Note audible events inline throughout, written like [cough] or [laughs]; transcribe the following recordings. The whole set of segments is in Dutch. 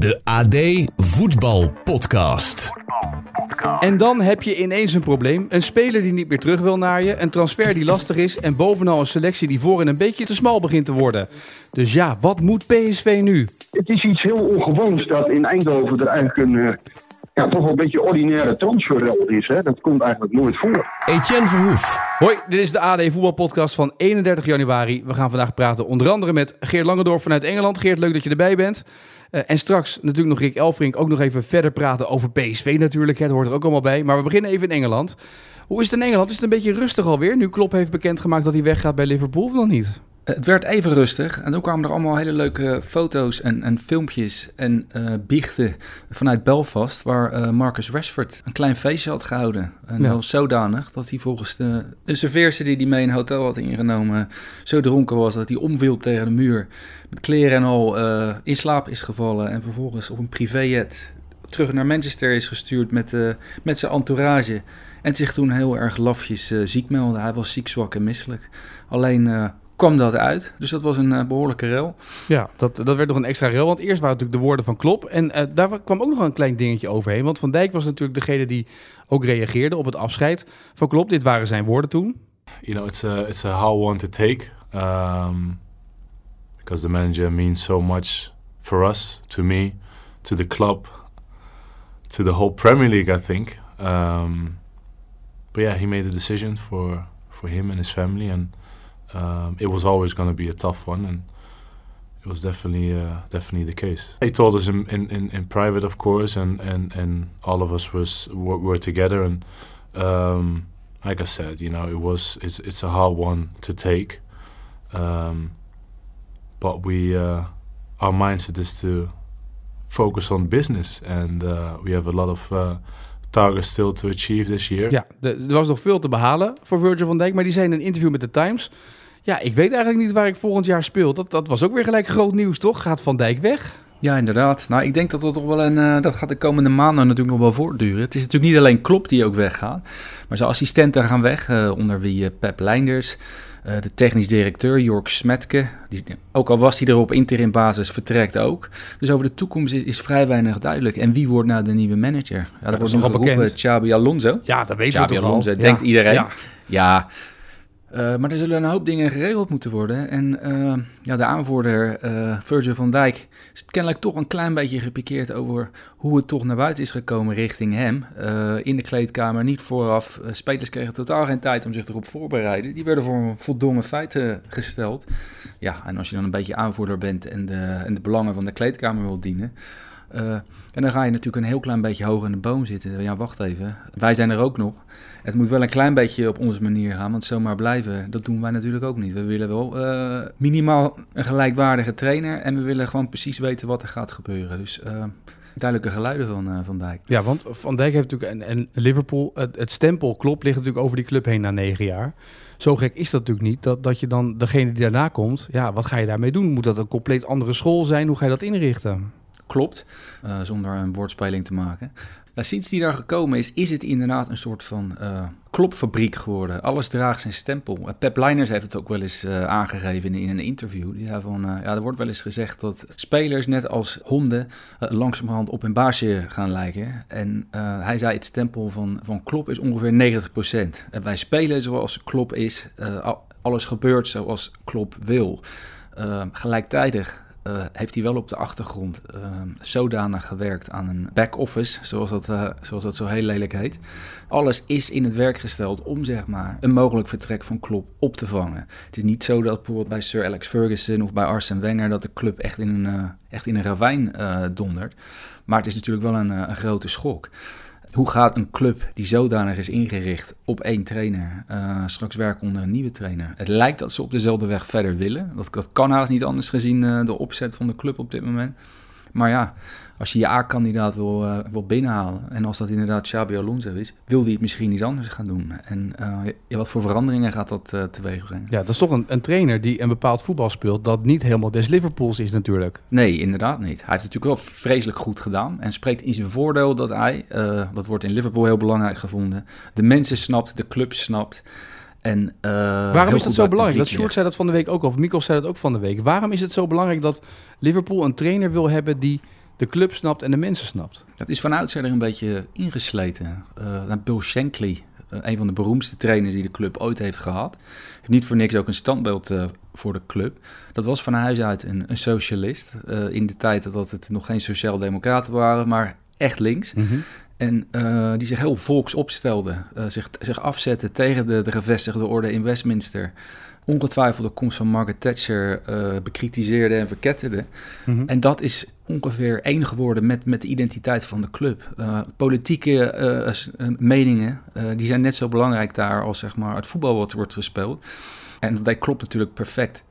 De AD Voetbal Podcast. En dan heb je ineens een probleem. Een speler die niet meer terug wil naar je. Een transfer die lastig is. En bovenal een selectie die voorin een beetje te smal begint te worden. Dus ja, wat moet PSV nu? Het is iets heel ongewoons dat in Eindhoven er eigenlijk een eh, ja, toch wel een beetje ordinaire transferrel is. Hè? Dat komt eigenlijk nooit voor. Etienne Verhoef. Hoi, dit is de AD Voetbalpodcast van 31 januari. We gaan vandaag praten onder andere met Geert Langendorf vanuit Engeland. Geert, leuk dat je erbij bent. Uh, en straks natuurlijk nog Rick Elfrink ook nog even verder praten over PSV natuurlijk. Dat hoort er ook allemaal bij. Maar we beginnen even in Engeland. Hoe is het in Engeland? Is het een beetje rustig alweer? Nu Klopp heeft bekendgemaakt dat hij weggaat bij Liverpool of nog niet? Het werd even rustig en toen kwamen er allemaal hele leuke foto's en, en filmpjes en uh, biechten vanuit Belfast, waar uh, Marcus Rashford een klein feestje had gehouden. En ja. wel zodanig dat hij volgens de, de serveerster die hij mee in een hotel had ingenomen, zo dronken was dat hij omviel tegen de muur, met kleren en al uh, in slaap is gevallen en vervolgens op een privéjet terug naar Manchester is gestuurd met, met zijn entourage. En zich toen heel erg lafjes ziek meldde. Hij was ziek, zwak en misselijk. Alleen kwam dat uit. Dus dat was een uh, behoorlijke rel. Ja, dat, dat werd nog een extra rel. Want eerst waren natuurlijk de woorden van Klop. En uh, daar kwam ook nog een klein dingetje overheen. Want Van Dijk was natuurlijk degene die ook reageerde op het afscheid van Klop. Dit waren zijn woorden toen. You know, it's a, it's a hard one to take. Um, because the manager means so much for us, to me, to the club, to the whole Premier League, I think. Um, but yeah, he made a decision for, for him and his family. And um, it was always going to be a tough one, and it was definitely uh, definitely the case. He told us in, in, in, private, of course, and, and, and all of us was were, were together, and um, like I said, you know, it was it's it's a hard one to take, um, but we uh, our mindset is to focus on business, and uh, we have a lot of uh, targets still to achieve this year. Ja, er was nog veel te behalen voor Virgil van Dijk, maar die zei in een interview met de Times ja, ik weet eigenlijk niet waar ik volgend jaar speel. Dat, dat was ook weer gelijk groot nieuws, toch? Gaat Van Dijk weg? Ja, inderdaad. Nou, ik denk dat dat toch wel een. Uh, dat gaat de komende maanden natuurlijk nog wel voortduren. Het is natuurlijk niet alleen Klopp die ook weggaat. Maar zijn assistenten gaan weg. Uh, onder wie uh, Pep Leinders. de technisch directeur Jork Smetke. Die, ook al was hij er op interim basis, vertrekt ook. Dus over de toekomst is, is vrij weinig duidelijk. En wie wordt nou de nieuwe manager? Ja, dat, dat wordt nog bekend. Xabi Alonso. Ja, dat weet je toch Alonso, al. denkt ja. iedereen. Ja. ja. Uh, maar er zullen een hoop dingen geregeld moeten worden. En uh, ja, de aanvoerder uh, Virgil van Dijk is kennelijk toch een klein beetje gepikeerd over hoe het toch naar buiten is gekomen richting hem. in de kleedkamer, niet vooraf. spelers kregen totaal geen tijd om zich erop voor te bereiden. Die werden voor voldongen feiten gesteld. Ja, en als je dan een beetje aanvoerder bent en de, en de belangen van de kleedkamer wil dienen... en dan ga je natuurlijk een heel klein beetje hoger in de boom zitten. Ja, wacht even. Wij zijn er ook nog. Het moet wel een klein beetje op onze manier gaan, want zomaar blijven, dat doen wij natuurlijk ook niet. We willen wel uh, minimaal een gelijkwaardige trainer en we willen gewoon precies weten wat er gaat gebeuren. Dus uh, duidelijke geluiden van uh, Van Dijk. Ja, want Van Dijk heeft natuurlijk, en, en Liverpool, het, het stempel klopt, ligt natuurlijk over die club heen na negen jaar. Zo gek is dat natuurlijk niet, dat, dat je dan degene die daarna komt, ja, wat ga je daarmee doen? Moet dat een compleet andere school zijn? Hoe ga je dat inrichten? Klopt, zonder een woordspeling te maken. Nou, sinds die daar gekomen is, is het inderdaad een soort van uh, klopfabriek geworden. Alles draagt zijn stempel. Uh, Pep Leiners heeft het ook wel eens uh, aangegeven in, een interview. Zei van, ja, er wordt wel eens gezegd dat spelers net als honden langzamerhand op hun baasje gaan lijken. En hij zei het stempel van, van Klop is ongeveer 90%. En wij spelen zoals Klop is. alles gebeurt zoals Klop wil. gelijktijdig uh, heeft hij wel op de achtergrond uh, zodanig gewerkt aan een back-office, zoals, dat, uh, zoals dat zo heel lelijk heet. Alles is in het werk gesteld om zeg maar, een mogelijk vertrek van Klopp op te vangen. Het is niet zo dat bijvoorbeeld bij Sir Alex Ferguson of bij Arsene Wenger dat de club echt in een, echt in een ravijn dondert. Maar het is natuurlijk wel een, een grote schok. Hoe gaat een club die zodanig is ingericht op één trainer uh, straks werken onder een nieuwe trainer? Het lijkt dat ze op dezelfde weg verder willen. Dat, dat kan haast niet anders gezien uh, de opzet van de club op dit moment. Maar ja, als je je A-kandidaat wil, uh, wil binnenhalen... en als dat inderdaad Xabi Alonso is... wil hij het misschien iets anders gaan doen. En uh, wat voor veranderingen gaat dat uh, teweeg brengen? Ja, dat is toch een, een, trainer die een bepaald voetbal speelt... dat niet helemaal des Liverpools is natuurlijk. Nee, inderdaad niet. Hij heeft het natuurlijk wel vreselijk goed gedaan... en spreekt in zijn voordeel dat hij... dat wordt in Liverpool heel belangrijk gevonden... de mensen snapt, de club snapt... En, uh, Waarom is dat zo belangrijk? Dat Sjoerd zei dat van de week ook, of Mikkel zei dat ook van de week. Waarom is het zo belangrijk dat Liverpool een trainer wil hebben die de club snapt en de mensen snapt? Dat is van oudsher een beetje ingesleten. Uh, Bill Shankly, uh, een van de beroemdste trainers die de club ooit heeft gehad. Heeft niet voor niks ook een standbeeld uh, voor de club. Dat was van huis uit een, een socialist. in de tijd dat het nog geen sociaal-democraten waren, maar echt links. Mhm. En uh, die zich heel volks opstelde, zich, zich afzette tegen de, de gevestigde orde in Westminster. Ongetwijfeld de komst van Margaret Thatcher uh, bekritiseerde en verketterde. Mhm. En dat is ongeveer één geworden met, met de identiteit van de club. politieke meningen, die zijn net zo belangrijk daar als zeg maar, het voetbal wat wordt gespeeld. En dat klopt natuurlijk perfect.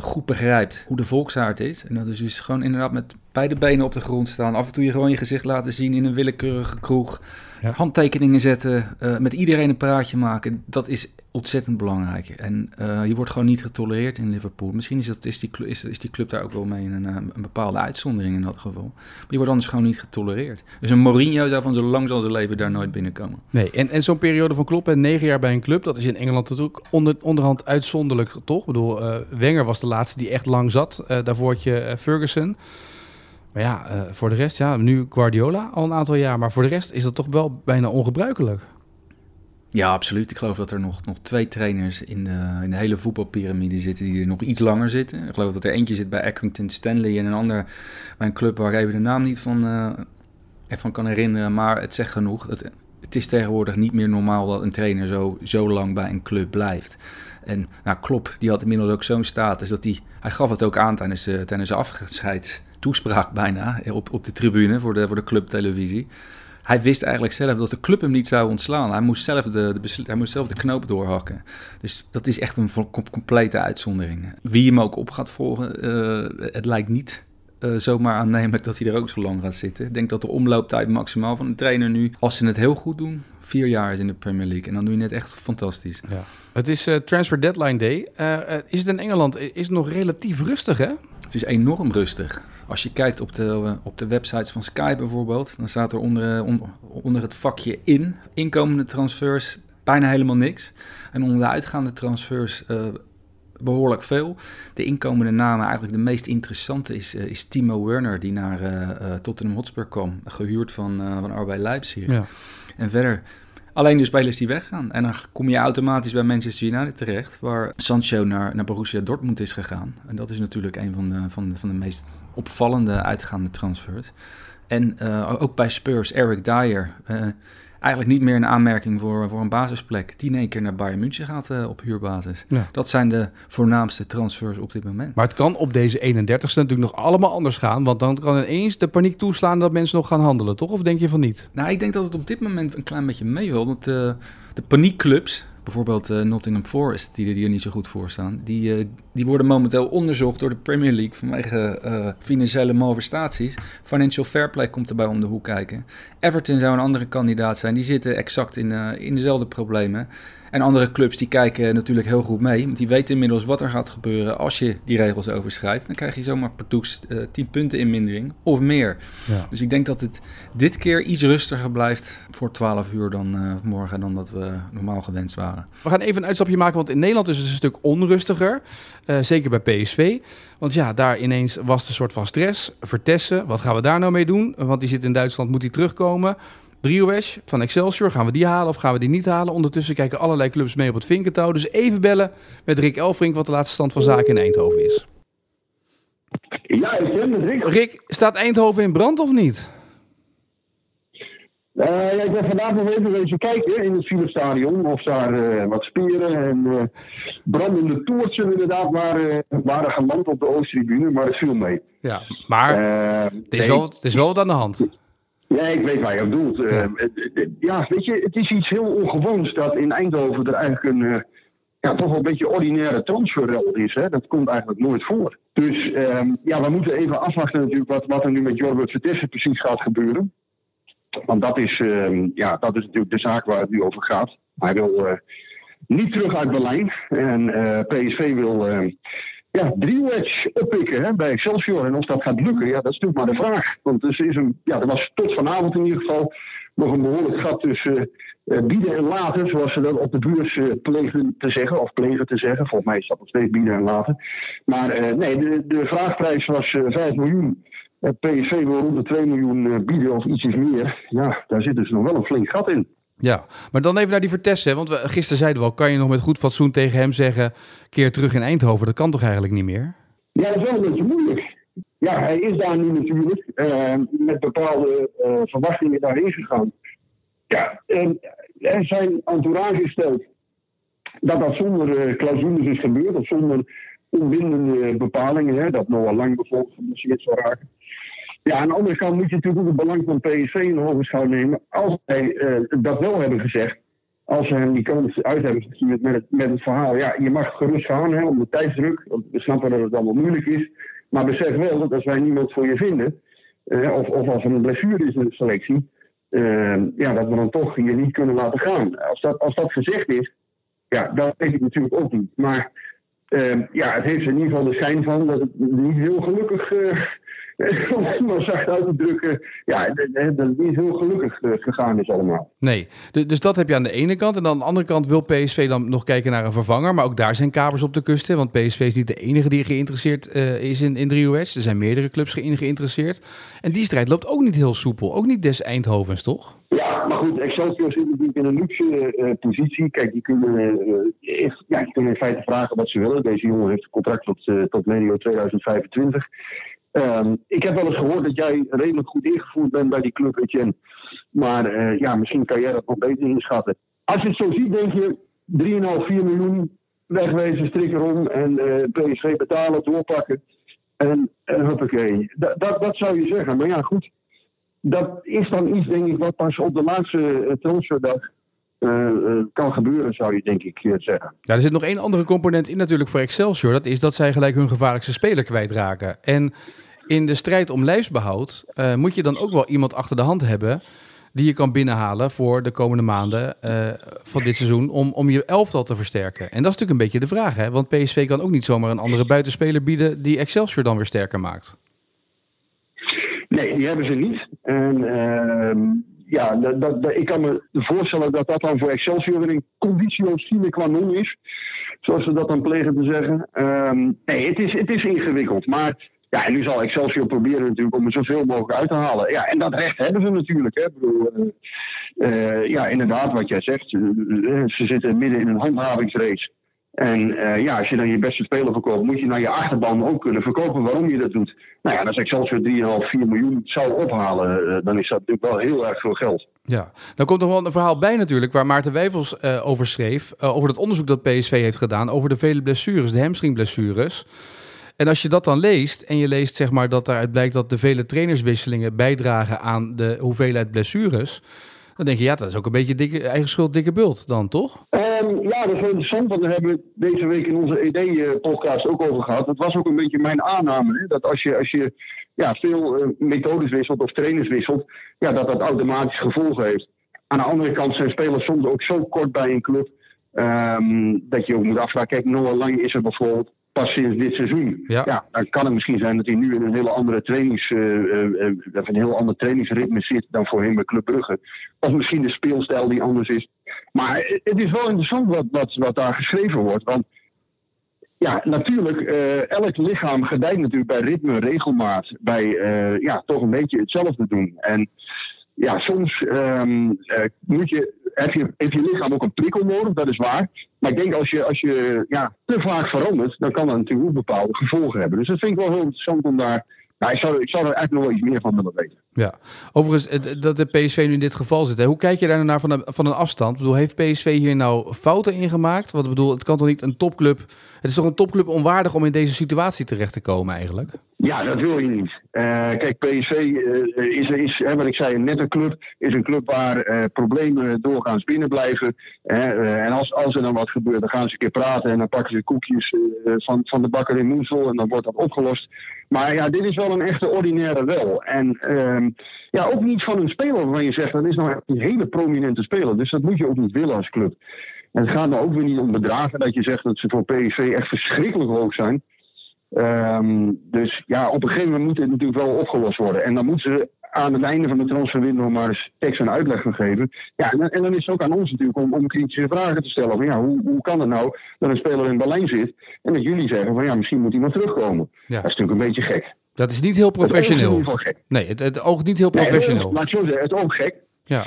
Goed begrijpt hoe de volksaard is. En dat is dus gewoon inderdaad met beide benen op de grond staan. Af en toe je gewoon je gezicht laten zien in een willekeurige kroeg. Ja. Handtekeningen zetten, uh, met iedereen een praatje maken. Dat is ontzettend belangrijk. En je wordt gewoon niet getolereerd in Liverpool. Misschien is, dat, is, die, is, is die club daar ook wel mee in een, een, bepaalde uitzondering in dat geval. Maar je wordt anders gewoon niet getolereerd. Dus een Mourinho zou van zo lang zal zijn leven daar nooit binnenkomen. Nee, en, en zo'n periode van Klopp en negen jaar bij een club, dat is in Engeland natuurlijk onder, onderhand uitzonderlijk, toch? Ik bedoel, Wenger was de laatste die echt lang zat. daarvoor had je Ferguson. Maar ja, uh, voor de rest, ja, nu Guardiola al een aantal jaar. Maar voor de rest is dat toch wel bijna ongebruikelijk. Ja, absoluut. Ik geloof dat er nog, nog twee trainers in de, in de hele voetbalpyramide zitten die er nog iets langer zitten. Ik geloof dat er eentje zit bij Accrington Stanley en een ander bij een club waar ik even de naam niet van, uh, van kan herinneren. Maar het zegt genoeg. Het, het is tegenwoordig niet meer normaal dat een trainer zo, zo lang bij een club blijft. En nou, die had inmiddels ook zo'n status dat hij... Hij gaf het ook aan tijdens, uh, tijdens de afscheid toespraak bijna op, op de tribune voor de, voor de clubtelevisie. Hij wist eigenlijk zelf dat de club hem niet zou ontslaan. Hij moest zelf de, de, hij moest zelf de knoop doorhakken. Dus dat is echt een complete uitzondering. Wie hem ook op gaat volgen, uh, het lijkt niet uh, zomaar aannemelijk dat hij er ook zo lang gaat zitten. Ik denk dat de omlooptijd maximaal van een trainer nu, als ze het heel goed doen, vier jaar is in de Premier League. En dan doe je het echt fantastisch. Ja. Het is uh, Transfer Deadline Day. Uh, is het in Engeland is het nog relatief rustig, hè? Het is enorm rustig. Als je kijkt op de, op de websites van Sky bijvoorbeeld, dan staat er onder, on, onder het vakje in, inkomende transfers, bijna helemaal niks. En onder de uitgaande transfers behoorlijk veel. De inkomende namen, eigenlijk de meest interessante, is, uh, is Timo Werner, die naar uh, Tottenham Hotspur kwam, gehuurd van, van RB Leipzig. Ja. En verder alleen de spelers die weggaan. En dan kom je automatisch bij Manchester United terecht, waar Sancho naar, naar Borussia Dortmund is gegaan. En dat is natuurlijk een van de, van de, van de meest opvallende uitgaande transfers. En ook bij Spurs, Eric Dyer. Eigenlijk niet meer een aanmerking voor, voor een basisplek. Die in één keer naar Bayern München gaat uh, op huurbasis. Ja. Dat zijn de voornaamste transfers op dit moment. Maar het kan op deze 31ste natuurlijk nog allemaal anders gaan. Want dan kan ineens de paniek toeslaan dat mensen nog gaan handelen, toch? Of denk je van niet? Nou, ik denk dat het op dit moment een klein beetje meevalt. Want de, de paniekclubs, bijvoorbeeld uh, Nottingham Forest, die, er niet zo goed voor staan, die, uh, die worden momenteel onderzocht door de Premier League vanwege uh, financiële malversaties. Financial Fair Play komt erbij om de hoek kijken. Everton zou een andere kandidaat zijn, die zitten exact in, in dezelfde problemen. En andere clubs die kijken natuurlijk heel goed mee, want die weten inmiddels wat er gaat gebeuren als je die regels overschrijdt. Dan krijg je zomaar per toets uh, 10 punten inmindering of meer. Ja. Dus ik denk dat het dit keer iets rustiger blijft voor 12 uur dan uh, morgen dan dat we normaal gewenst waren. We gaan even een uitstapje maken, want in Nederland is het een stuk onrustiger. Uh, zeker bij PSV. Want ja, daar ineens was een soort van stress. Vertessen, wat gaan we daar nou mee doen? Want die zit in Duitsland, moet hij terugkomen? Driewesh van Excelsior, gaan we die halen of gaan we die niet halen? Ondertussen kijken allerlei clubs mee op het vinkentouw. Dus even bellen met Rick Elfrink wat de laatste stand van zaken in Eindhoven is. Ja, ik ben het, Rick. Rick, staat Eindhoven in brand of niet? Uh, ja, ik ben vandaag nog even wezen kijken in het Philipsstadion of daar uh, wat spieren en uh, brandende toertsen inderdaad waren, waren geland op de Oosttribune, maar het viel mee. Ja, maar het, is nee. wel, het is wel wat aan de hand. Ja, ik weet waar je op doelt. Ja. Uh, ja, weet je, het is iets heel ongewoons dat in Eindhoven er eigenlijk een, uh, ja, toch wel een beetje ordinaire transferrel is. Hè? Dat komt eigenlijk nooit voor. Dus ehm, ja, we moeten even afwachten natuurlijk wat, wat er nu met Jorbert Vertessen precies gaat gebeuren. Want dat is, ehm, ja, dat is natuurlijk de zaak waar het nu over gaat. Hij wil eh, niet terug uit Berlijn. En eh, PSV wil ja, driematch oppikken hè, bij Excelsior. En of dat gaat lukken, ja, dat is natuurlijk maar de vraag. Want er, is een, ja, er was tot vanavond in ieder geval nog een behoorlijk gat tussen uh, bieden en laten, zoals ze dat op de beurs uh, plegen te zeggen, of plegen te zeggen. Volgens mij is dat nog steeds bieden en laten. Maar uh, nee, de, de vraagprijs was 5 miljoen. PSV wil rond de 2 miljoen bieden of ietsjes meer. Ja, daar zit dus nog wel een flink gat in. Ja, maar dan even naar die Vertessen. Want we, gisteren zeiden we al, kan je nog met goed fatsoen tegen hem zeggen... keer terug in Eindhoven? Dat kan toch eigenlijk niet meer? Ja, dat is wel een beetje moeilijk. Ja, hij is daar nu natuurlijk met bepaalde verwachtingen daarin gegaan. Ja, en, en zijn entourage stelt dat dat zonder uh, clausules is gebeurd, of zonder onbindende bepalingen, hè, dat Noah Lang bijvoorbeeld geblesseerd zou raken. Ja, aan de andere kant moet je natuurlijk ook het belang van PSV in hoogschouw nemen. Als zij uh, dat wel hebben gezegd, als ze hem die kans uit hebben gestuurd met het, met het verhaal. Ja, je mag gerust gaan hè, om de tijdsdruk. Want we snappen dat het allemaal moeilijk is. Maar besef wel dat als wij niemand voor je vinden, uh, of, of als er een blessure is in de selectie, uh, ja, dat we dan toch je niet kunnen laten gaan. Als dat, als dat gezegd is, ja, dat weet ik natuurlijk ook niet. Maar ja, het heeft er in ieder geval de schijn van dat het niet heel gelukkig, om [laughs] maar zacht uit te drukken, ja, dat het niet heel gelukkig uh, gegaan is allemaal. Nee, dus dat heb je aan de ene kant. En aan de andere kant wil PSV dan nog kijken naar een vervanger. Maar ook daar zijn kabers op de kust. Hè, want PSV is niet de enige die geïnteresseerd uh, is in, in 3 Er zijn meerdere clubs geïnteresseerd. En die strijd loopt ook niet heel soepel. Ook niet des Eindhovens, toch? Ja, maar goed, Excelsior zit natuurlijk in een luxe uh, positie. Kijk, die kunnen, uh, ja, die kunnen in feite vragen wat ze willen. Deze jongen heeft een contract tot, tot medio 2025. Um, ik heb wel eens gehoord dat jij redelijk goed ingevoerd bent bij die club. Maar ja, misschien kan jij dat nog beter inschatten. Als je het zo ziet, denk je 3,5, 4 miljoen wegwezen, strik erom en PSV betalen, doorpakken. En, en huppakee. Dat, dat, dat zou je zeggen. Maar ja, goed dat is dan iets, denk ik, wat pas op de laatste transferdag uh, uh, kan gebeuren, zou je denk ik uh, zeggen. Ja, er zit nog één andere component in natuurlijk voor Excelsior. Dat is dat zij gelijk hun gevaarlijkste speler kwijtraken. En in de strijd om lijfsbehoud moet je dan ook wel iemand achter de hand hebben... die je kan binnenhalen voor de komende maanden van dit seizoen... Om, om je elftal te versterken. En dat is natuurlijk een beetje de vraag, hè? Want PSV kan ook niet zomaar een andere buitenspeler bieden... die Excelsior dan weer sterker maakt. Nee, die hebben ze niet. En uh, ja, dat, ik kan me voorstellen dat dat dan voor Excelsior een conditio sine qua non is. Zoals ze dat dan plegen te zeggen. Um, nee, het is, het is ingewikkeld. Maar ja, nu zal Excelsior proberen natuurlijk om er zoveel mogelijk uit te halen. Ja, en dat recht hebben ze natuurlijk. Hè. Bedoel, uh, uh, ja, inderdaad, wat jij zegt. ze zitten midden in een handhavingsrace. En uh, ja, als je dan je beste speler verkoopt, moet je naar je achterban ook kunnen verkopen waarom je dat doet. Nou ja, als Excelsior 3,5, 4 miljoen zou ophalen, dan is dat natuurlijk wel heel erg veel geld. Ja, dan komt er wel een verhaal bij natuurlijk waar Maarten Wijfels uh, over schreef. over het onderzoek dat PSV heeft gedaan over de vele blessures, de hamstringblessures. En als je dat dan leest en je leest zeg maar dat daaruit blijkt dat de vele trainerswisselingen bijdragen aan de hoeveelheid blessures dan denk je, ja, dat is ook een beetje dikke, eigen schuld, dikke bult dan, toch? Um, ja, dat is wel interessant, want daar hebben we deze week in onze ED-podcast ook over gehad. Dat was ook een beetje mijn aanname, hè? dat als je, als je ja, veel uh, methodes wisselt of trainers wisselt, ja, dat dat automatisch gevolgen heeft. Aan de andere kant zijn spelers soms ook zo kort bij een club, um, dat je ook moet afvragen, kijk, Noah Lang is er bijvoorbeeld pas sinds dit seizoen. Ja. ja. dan kan het misschien zijn dat hij nu in een hele andere trainings, uh, uh, een heel ander trainingsritme zit dan voorheen bij Club Brugge. Of misschien de speelstijl die anders is. Maar het is wel interessant wat, wat, wat daar geschreven wordt. Want ja, natuurlijk, uh, elk lichaam gedijt natuurlijk bij ritme, regelmaat, bij ja, toch een beetje hetzelfde doen. En ja, soms um, moet je heb je, heeft je lichaam ook een prikkel nodig, dat is waar. Maar ik denk als je, als je ja, te vaak verandert, dan kan dat natuurlijk ook bepaalde gevolgen hebben. Dus dat vind ik wel heel interessant om daar. Nou, ik, zou, ik zou er eigenlijk nog wel iets meer van willen weten. Ja, overigens, dat de PSV nu in dit geval zit. Hoe kijk je daar nou naar van een, van een afstand? Ik bedoel, heeft PSV hier nou fouten in gemaakt? Want ik bedoel, het kan toch niet een topclub. Het is toch een topclub onwaardig om in deze situatie terecht te komen eigenlijk? Ja, dat wil je niet. Uh, kijk, PSV uh, is, is hè, wat ik zei, net een club. Is een club waar uh, problemen doorgaans binnen blijven. en als, als er dan wat gebeurt, dan gaan ze een keer praten. En dan pakken ze koekjes van, van de bakker in Moensel. En dan wordt dat opgelost. Maar ja, dit is wel een echte ordinaire wel. En ehm, ja, ook niet van een speler waarvan je zegt, dat is nou een hele prominente speler. Dus dat moet je ook niet willen als club. En het gaat nou ook weer niet om bedragen dat je zegt dat ze voor PSV echt verschrikkelijk hoog zijn. Um, dus ja, op een gegeven moment moet dit natuurlijk wel opgelost worden. En dan moeten ze aan het einde van de transferwindow maar eens tekst en uitleg gaan geven. Ja, en, en, dan is het ook aan ons natuurlijk om, om kritische vragen te stellen. Van, ja, hoe, hoe kan het nou dat een speler in Berlijn zit en dat jullie zeggen van ja, misschien moet nog terugkomen. Ja. Dat is natuurlijk een beetje gek. Dat is niet heel professioneel. Het gek. Nee, het, het oogt niet heel professioneel. Nee, laat zo zeggen, het oogt gek. Ja.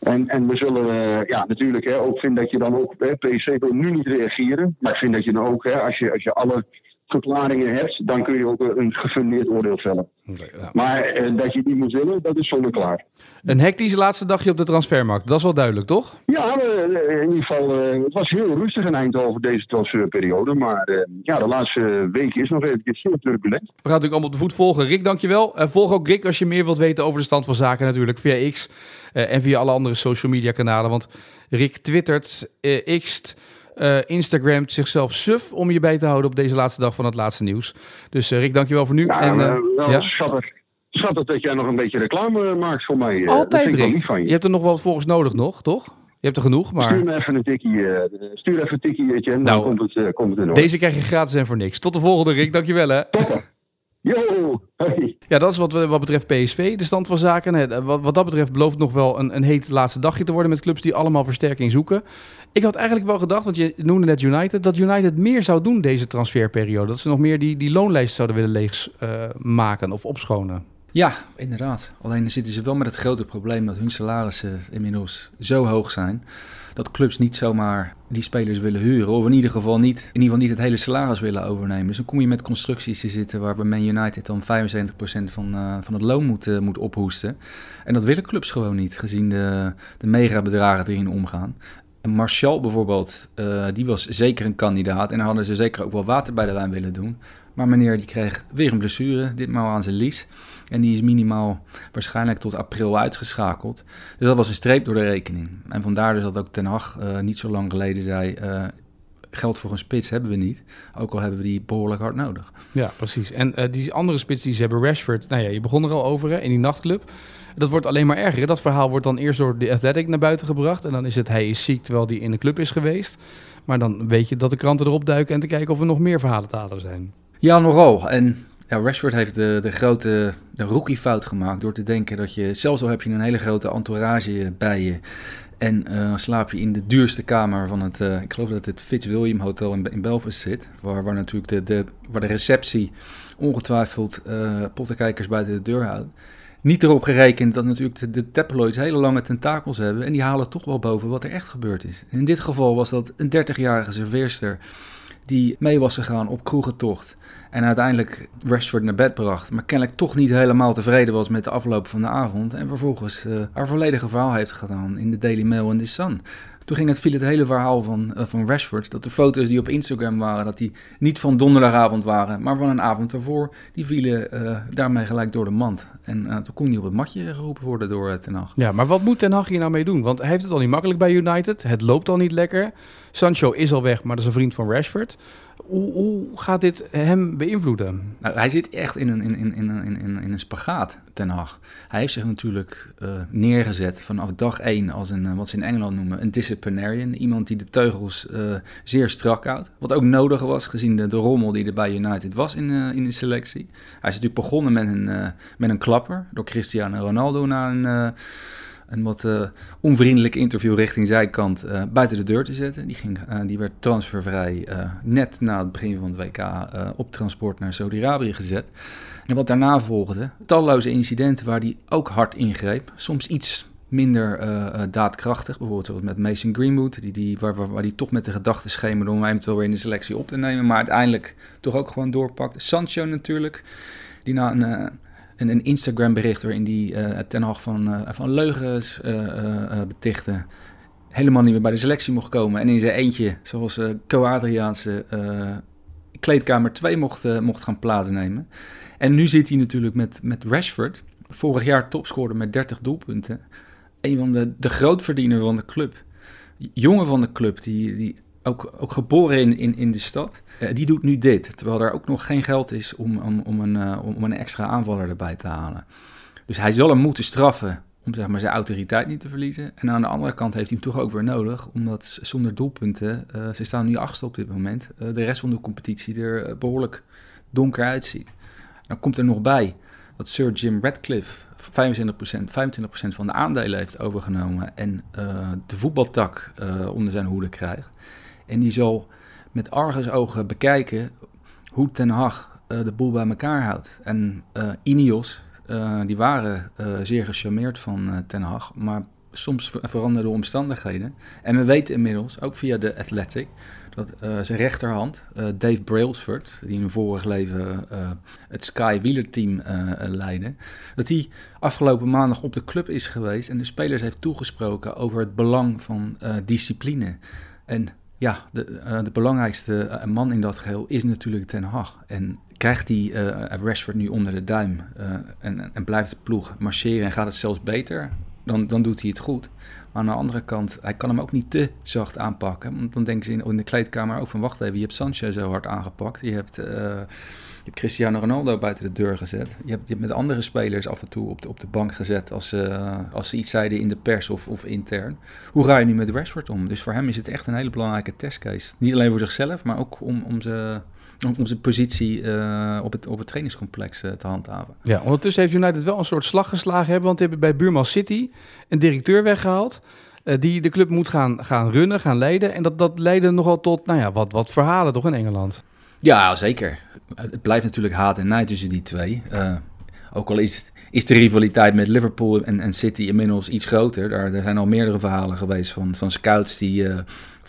En, en we zullen uh, ja, natuurlijk hè, ook vinden dat je dan ook, hè, PC wil nu niet reageren. Maar ik vind dat je dan ook, hè, als, je, als je alle verklaringen hebt, dan kun je ook een gefundeerd oordeel vellen. ja. Maar eh, dat je die moet willen, dat is zonder klaar. Een hectische laatste dagje op de transfermarkt, dat is wel duidelijk, toch? Ja, uh, in ieder geval, uh, het was heel rustig in Eindhoven deze transferperiode. Maar eh, ja, de laatste week is nog even heel turbulent. We gaan natuurlijk allemaal op de voet volgen. Rick, dankjewel. volg ook Rick als je meer wilt weten over de stand van zaken natuurlijk via X en via alle andere social media kanalen. Want Rick twittert, xt uh, Instagramt zichzelf suf om je bij te houden op deze laatste dag van het laatste nieuws. Dus uh, Rick, dankjewel voor nu. Ja, en, uh, wel ja? schattig. Schattig dat jij nog een beetje reclame maakt voor mij. Altijd, Rick. Van je. je hebt er nog wel volgens nodig nog, toch? Je hebt er genoeg, maar... Stuur even een tikkie, stuur even een tikkie en nou, dan komt het, komt het in Deze krijg je gratis en voor niks. Tot de volgende, Rick. Dankjewel, hè. Top. Yo, hey. Ja, dat is wat, wat betreft PSV, de stand van zaken. Wat, wat dat betreft belooft het nog wel een, een heet laatste dagje te worden met clubs die allemaal versterking zoeken. Ik had eigenlijk wel gedacht, want je noemde net United, dat United meer zou doen deze transferperiode. Dat ze nog meer die, die loonlijst zouden willen leegmaken uh, of opschonen. Ja, inderdaad. Alleen zitten ze wel met het grote probleem dat hun salarissen inmiddels zo hoog zijn dat clubs niet zomaar die spelers willen huren. Of in ieder geval niet, in ieder geval niet het hele salaris willen overnemen. Dus dan kom je met constructies te zitten waar Man United dan 75% van, uh, van het loon moet, moet ophoesten. En dat willen clubs gewoon niet, gezien de, de megabedragen erin omgaan. En Martial bijvoorbeeld, uh, die was zeker een kandidaat. En daar hadden ze zeker ook wel water bij de wijn willen doen. Maar meneer die kreeg weer een blessure, ditmaal aan zijn lies. En die is minimaal waarschijnlijk tot april uitgeschakeld. Dus dat was een streep door de rekening. En vandaar dus dat ook Ten Hag uh, niet zo lang geleden zei... Uh, geld voor een spits hebben we niet. Ook al hebben we die behoorlijk hard nodig. Ja, precies. En uh, die andere spits die ze hebben, Rashford... Nou ja, je begon er al over in die nachtclub. Dat wordt alleen maar erger. Dat verhaal wordt dan eerst door de Athletic naar buiten gebracht. En dan is het hij is ziek terwijl hij in de club is geweest. Maar dan weet je dat de kranten erop duiken en te kijken of er nog meer verhalen te halen zijn. Ja, nogal. En ja, Rashford heeft de, de grote de rookie fout gemaakt door te denken dat je, zelfs al heb je een hele grote entourage bij je en uh, slaap je in de duurste kamer van het, uh, ik geloof dat het Fitzwilliam Hotel in, in Belfast zit, waar, waar natuurlijk de, de, waar de receptie ongetwijfeld uh, pottenkijkers buiten de deur houdt. Niet erop gerekend dat natuurlijk de, de tabloids hele lange tentakels hebben en die halen toch wel boven wat er echt gebeurd is. In dit geval was dat een 30-jarige serveerster die mee was gegaan op kroegentocht. En uiteindelijk Rashford naar bed bracht. Maar kennelijk toch niet helemaal tevreden was met de afloop van de avond. En vervolgens uh, haar volledige verhaal heeft gedaan in de Daily Mail en The Sun. Toen ging het, viel het hele verhaal van, uh, van Rashford. Dat de foto's die op Instagram waren, dat die niet van donderdagavond waren, maar van een avond ervoor. Die vielen uh, daarmee gelijk door de mand. En toen kon hij op het matje geroepen worden door Ten Hag. Ja, maar wat moet Ten Hag hier nou mee doen? Want hij heeft het al niet makkelijk bij United. Het loopt al niet lekker. Sancho is al weg, maar dat is een vriend van Rashford. Hoe, gaat dit hem beïnvloeden? Nou, hij zit echt in een, in, in, in, in, in een spagaat, Ten Hag. Hij heeft zich natuurlijk uh, neergezet vanaf dag één als een, uh, wat ze in Engeland noemen, een disciplinarian. Iemand die de teugels uh, zeer strak houdt. Wat ook nodig was, gezien de, de rommel die er bij United was in, in de selectie. Hij is natuurlijk begonnen met een, met een klapper door Cristiano Ronaldo na een een wat uh, onvriendelijk interview richting zijkant uh, buiten de deur te zetten. Die, ging, uh, die werd transfervrij net na het begin van het WK op transport naar Saudi-Arabië gezet. En wat daarna volgde, talloze incidenten waar hij ook hard ingreep. Soms iets minder daadkrachtig, bijvoorbeeld met Mason Greenwood, die, die, waar, waar, die toch met de gedachte schemerde om eventueel weer in de selectie op te nemen, maar uiteindelijk toch ook gewoon doorpakt. Sancho natuurlijk, die na een een, een Instagram bericht waarin die uh, ten Hag van, uh, van leugens uh, betichtte. Helemaal niet meer bij de selectie mocht komen. En in zijn eentje, zoals uh, Adriaanse kleedkamer 2 mocht, mocht gaan plaatsnemen. En nu zit hij natuurlijk met, met Rashford. Vorig jaar topscorer met 30 doelpunten. Een van de, de grootverdiener van de club. Jongen van de club, die, die ook, ook geboren in, in, in de stad. Uh, die doet nu dit. Terwijl er ook nog geen geld is om, om, een, uh, om een extra aanvaller erbij te halen. Dus hij zal hem moeten straffen om zeg maar, zijn autoriteit niet te verliezen. En aan de andere kant heeft hij hem toch ook weer nodig, omdat zonder doelpunten, uh, ze staan nu achtste op dit moment, de rest van de competitie er behoorlijk donker uitziet. Dan komt er nog bij dat Sir Jim Radcliffe 25%, 25% van de aandelen heeft overgenomen en de voetbaltak onder zijn hoede krijgt. En die zal met argusogen bekijken hoe Ten Hag de boel bij elkaar houdt. En Ineos, uh, die waren uh, zeer gecharmeerd van uh, Ten Hag, maar soms veranderden de omstandigheden. En we weten inmiddels, ook via de Athletic, dat zijn rechterhand, Dave Brailsford, die in een vorig leven het Sky Wheeler-team leidde, dat hij afgelopen maandag op de club is geweest en de spelers heeft toegesproken over het belang van discipline. En ja, de, de belangrijkste man in dat geheel is natuurlijk Ten Hag. En krijgt hij uh, Rashford nu onder de duim en, en, blijft de ploeg marcheren en gaat het zelfs beter, dan, dan doet hij het goed. Maar aan de andere kant, hij kan hem ook niet te zacht aanpakken. Want dan denken ze in, de kleedkamer ook van, wacht even, je hebt Sanchez zo hard aangepakt. Je hebt, uh, je hebt Cristiano Ronaldo buiten de deur gezet. Je hebt, je hebt met andere spelers af en toe op de, op de bank gezet als, als ze iets zeiden in de pers of, of intern. Hoe ga je nu met Rashford om? Dus voor hem is het echt een hele belangrijke testcase. Niet alleen voor zichzelf, maar ook om, om ze om zijn positie uh, op, het, op het trainingscomplex uh, te handhaven. Ja, ondertussen heeft United wel een soort slag geslagen hebben, want ze hebben bij buurman City een directeur weggehaald. Uh, die de club moet gaan, gaan runnen, gaan leiden. En dat, dat leidde nogal tot nou ja, wat, wat verhalen toch in Engeland? Ja, zeker. Het blijft natuurlijk haat en nijd tussen die twee. ook al is, is de rivaliteit met Liverpool en, en City inmiddels iets groter. Daar, er zijn al meerdere verhalen geweest van, van scouts die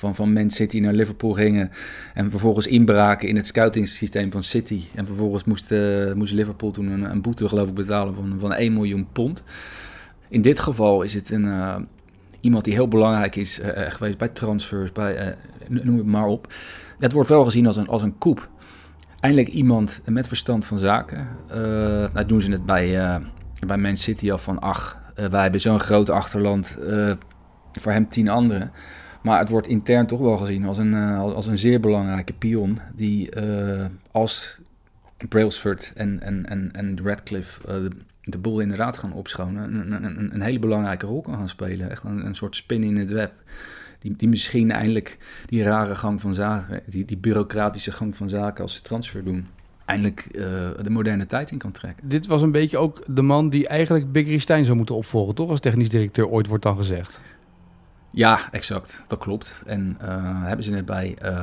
van, van Man City naar Liverpool gingen. En vervolgens inbraken in het scoutingssysteem van City. En vervolgens moest, uh, moest Liverpool toen een, een, boete geloof ik betalen van, van 1 miljoen pond. In dit geval is het een, uh, iemand die heel belangrijk is geweest bij transfers, bij, noem het maar op. Het wordt wel gezien als een, als een koep. Eindelijk iemand met verstand van zaken. nou doen ze het bij, bij Man City al van, ach, wij hebben zo'n groot achterland, voor hem tien anderen. Maar het wordt intern toch wel gezien als een, uh, als een zeer belangrijke pion. Die uh, als Brailsford en, en, en, en Radcliffe uh, de, de, boel inderdaad gaan opschonen. Een, een, een, hele belangrijke rol kan gaan spelen. Echt een, een soort spin in het web. Die, die misschien eindelijk die rare gang van zaken, die, die bureaucratische gang van zaken als ze transfer doen eindelijk uh, de moderne tijd in kan trekken. Dit was een beetje ook de man die eigenlijk Big Stijn zou moeten opvolgen, toch? Als technisch directeur ooit wordt dan gezegd. Ja, exact. Dat klopt. En uh, hebben ze net bij uh,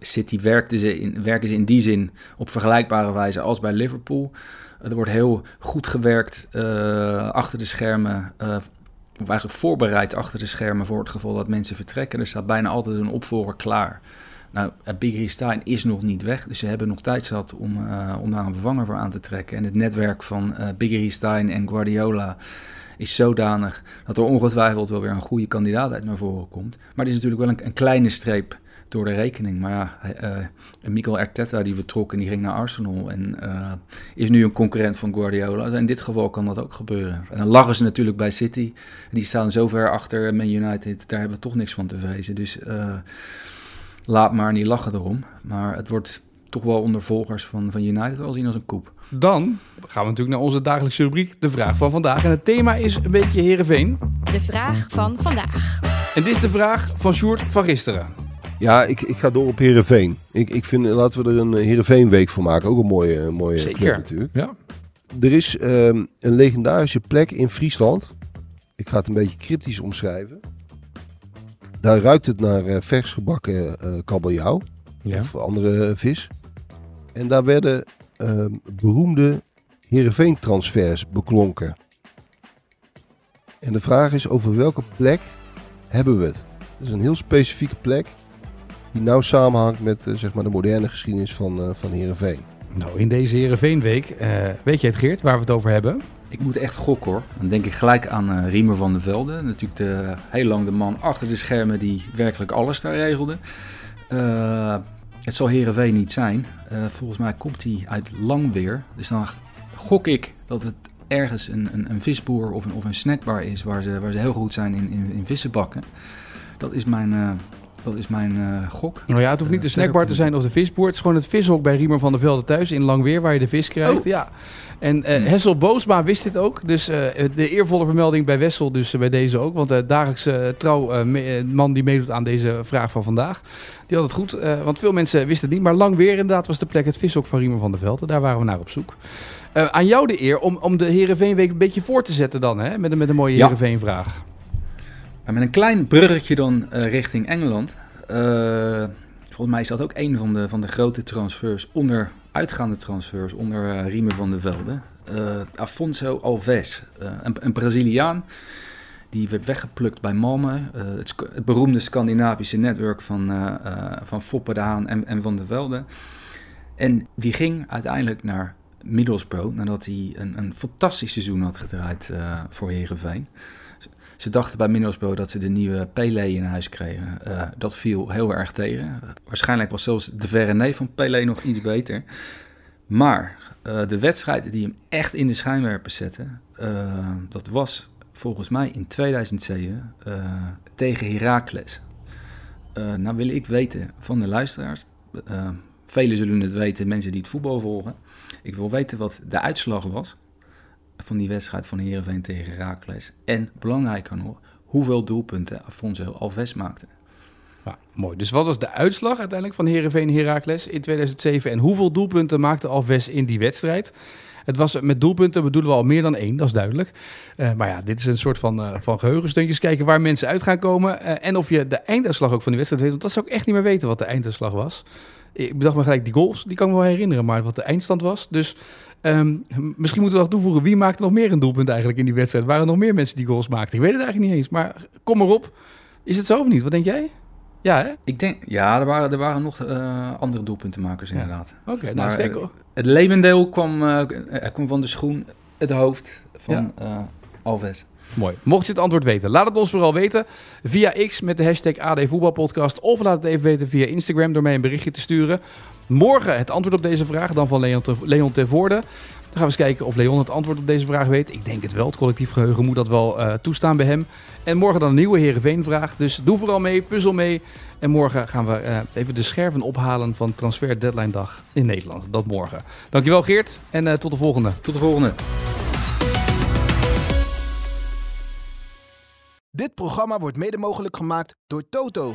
City werken ze, in, werken ze in die zin op vergelijkbare wijze als bij Liverpool. Er wordt heel goed gewerkt uh, achter de schermen, of eigenlijk voorbereid achter de schermen voor het geval dat mensen vertrekken. Er staat bijna altijd een opvolger klaar. Nou, Big Stein is nog niet weg, dus ze hebben nog tijd zat om, om daar een vervanger voor aan te trekken. En het netwerk van Big Stein en Guardiola is zodanig dat er ongetwijfeld wel weer een goede kandidaat uit naar voren komt. Maar het is natuurlijk wel een, een kleine streep door de rekening. Maar ja, uh, Mikel Arteta die vertrok en die ging naar Arsenal en uh, is nu een concurrent van Guardiola. Dus in dit geval kan dat ook gebeuren. En dan lachen ze natuurlijk bij City. Die staan zo ver achter Man United, daar hebben we toch niks van te vrezen. Dus uh, laat maar niet lachen erom. Maar het wordt toch wel onder volgers van, van United wel zien als een koep. Dan gaan we natuurlijk naar onze dagelijkse rubriek, de vraag van vandaag. En het thema is een beetje Herenveen. De vraag van vandaag. En dit is de vraag van Sjoerd van gisteren. Ja, ik, ik ga door op Herenveen. Ik, ik vind, laten we er een Herenveen-week van maken. Ook een mooie, mooie Zeker. club natuurlijk. Ja. Er is um, een legendarische plek in Friesland. Ik ga het een beetje cryptisch omschrijven. Daar ruikt het naar uh, vers gebakken uh, kabeljauw. Ja. Of andere vis. En daar werden uh, beroemde Heerenveen-transfers beklonken. En de vraag is over welke plek hebben we het? Het is een heel specifieke plek die nauw samenhangt met uh, zeg maar de moderne geschiedenis van, uh, van Heerenveen. Nou, in deze Heerenveenweek, uh, weet je het Geert, waar we het over hebben? Ik moet echt gokken hoor. Dan denk ik gelijk aan uh, Riemer van der Velde. Natuurlijk de, heel lang de man achter de schermen die werkelijk alles daar regelde. Uh, het zal Heerenveen niet zijn. Uh, volgens mij komt hij uit Langweer. Dus dan gok ik dat het ergens een, een, een visboer of een, of een snackbar is waar ze, waar ze heel goed zijn in, in, in vissen bakken. Dat is mijn, uh, dat is mijn uh, gok. Nou ja, het hoeft niet de snackbar te zijn of de visboer. Het is gewoon het vishok bij Riemer van der Velde thuis in Langweer waar je de vis krijgt. Oh. Ja. En uh, Hessel Boosma wist dit ook. Dus uh, de eervolle vermelding bij Wessel, dus bij deze ook. Want de dagelijkse trouw man die meedoet aan deze vraag van vandaag. Die had het goed, want veel mensen wisten het niet. Maar lang weer inderdaad was de plek het vishok van Riemer van der Velde. Daar waren we naar op zoek. aan jou de eer om, om de Heerenveenweek een beetje voor te zetten dan, hè? Met, met een mooie ja. Heerenveen-vraag. Met een klein bruggetje dan richting Engeland. volgens mij is dat ook een van de, van de grote transfers onder uitgaande transfers onder uh, Riemen van der Velde. Afonso Alves, een, een, Braziliaan. Die werd weggeplukt bij Malmö. Het, het, beroemde Scandinavische netwerk van, van Foppe de Haan en, en Van der Velde. En die ging uiteindelijk naar Middlesbrough nadat hij een, een fantastisch seizoen had gedraaid voor Herenveen. Ze dachten bij Middlesbrough dat ze de nieuwe Pelé in huis kregen. Uh, dat viel heel erg tegen. waarschijnlijk was zelfs de verre neef van Pelé nog iets beter. Maar uh, de wedstrijd die hem echt in de schijnwerpers zette, uh, dat was volgens mij in 2007 tegen Heracles. nou wil ik weten van de luisteraars, velen zullen het weten, mensen die het voetbal volgen. Ik wil weten wat de uitslag was van die wedstrijd van Heerenveen tegen Herakles. En belangrijker nog, hoeveel doelpunten Afonso Alves maakte. Ja, mooi. Dus wat was de uitslag uiteindelijk van Heerenveen Herakles in 2007? En hoeveel doelpunten maakte Alves in die wedstrijd? Het was met doelpunten bedoelen we al meer dan één, dat is duidelijk. Uh, maar ja, dit is een soort van, uh, van geheugensteuntjes. Kijken waar mensen uit gaan komen. Uh, en of je de einduitslag ook van die wedstrijd weet. Want dat zou ik echt niet meer weten wat de einduitslag was. Ik bedacht me gelijk, die goals, die kan ik me wel herinneren. Maar wat de eindstand was. Dus Um, misschien moeten we nog toevoegen, wie maakte nog meer een doelpunt eigenlijk in die wedstrijd? Waren er nog meer mensen die goals maakten? Ik weet het eigenlijk niet eens, maar kom erop. Is het zo of niet? Wat denk jij? Ja, hè? Ik denk, ja, er waren, er waren nog uh, andere doelpuntenmakers inderdaad. Oké, okay, nou zeker. Het, het levendeel kwam, uh, kwam van de schoen, het hoofd van ja. uh, Alves. Mooi. Mocht je het antwoord weten, laat het ons vooral weten via X met de hashtag AD Voetbalpodcast. Of laat het even weten via Instagram door mij een berichtje te sturen. Morgen het antwoord op deze vraag, dan van Leon, te, Leon Tervoorde. Dan gaan we eens kijken of Leon het antwoord op deze vraag weet. Ik denk het wel. Het collectief geheugen moet dat wel uh, toestaan bij hem. En morgen dan een nieuwe Herenveen-vraag. Dus doe vooral mee, puzzel mee. En morgen gaan we uh, even de scherven ophalen van transfer deadline dag in Nederland. Dat morgen. Dankjewel Geert en uh, tot de volgende. Tot de volgende. Dit programma wordt mede mogelijk gemaakt door Toto.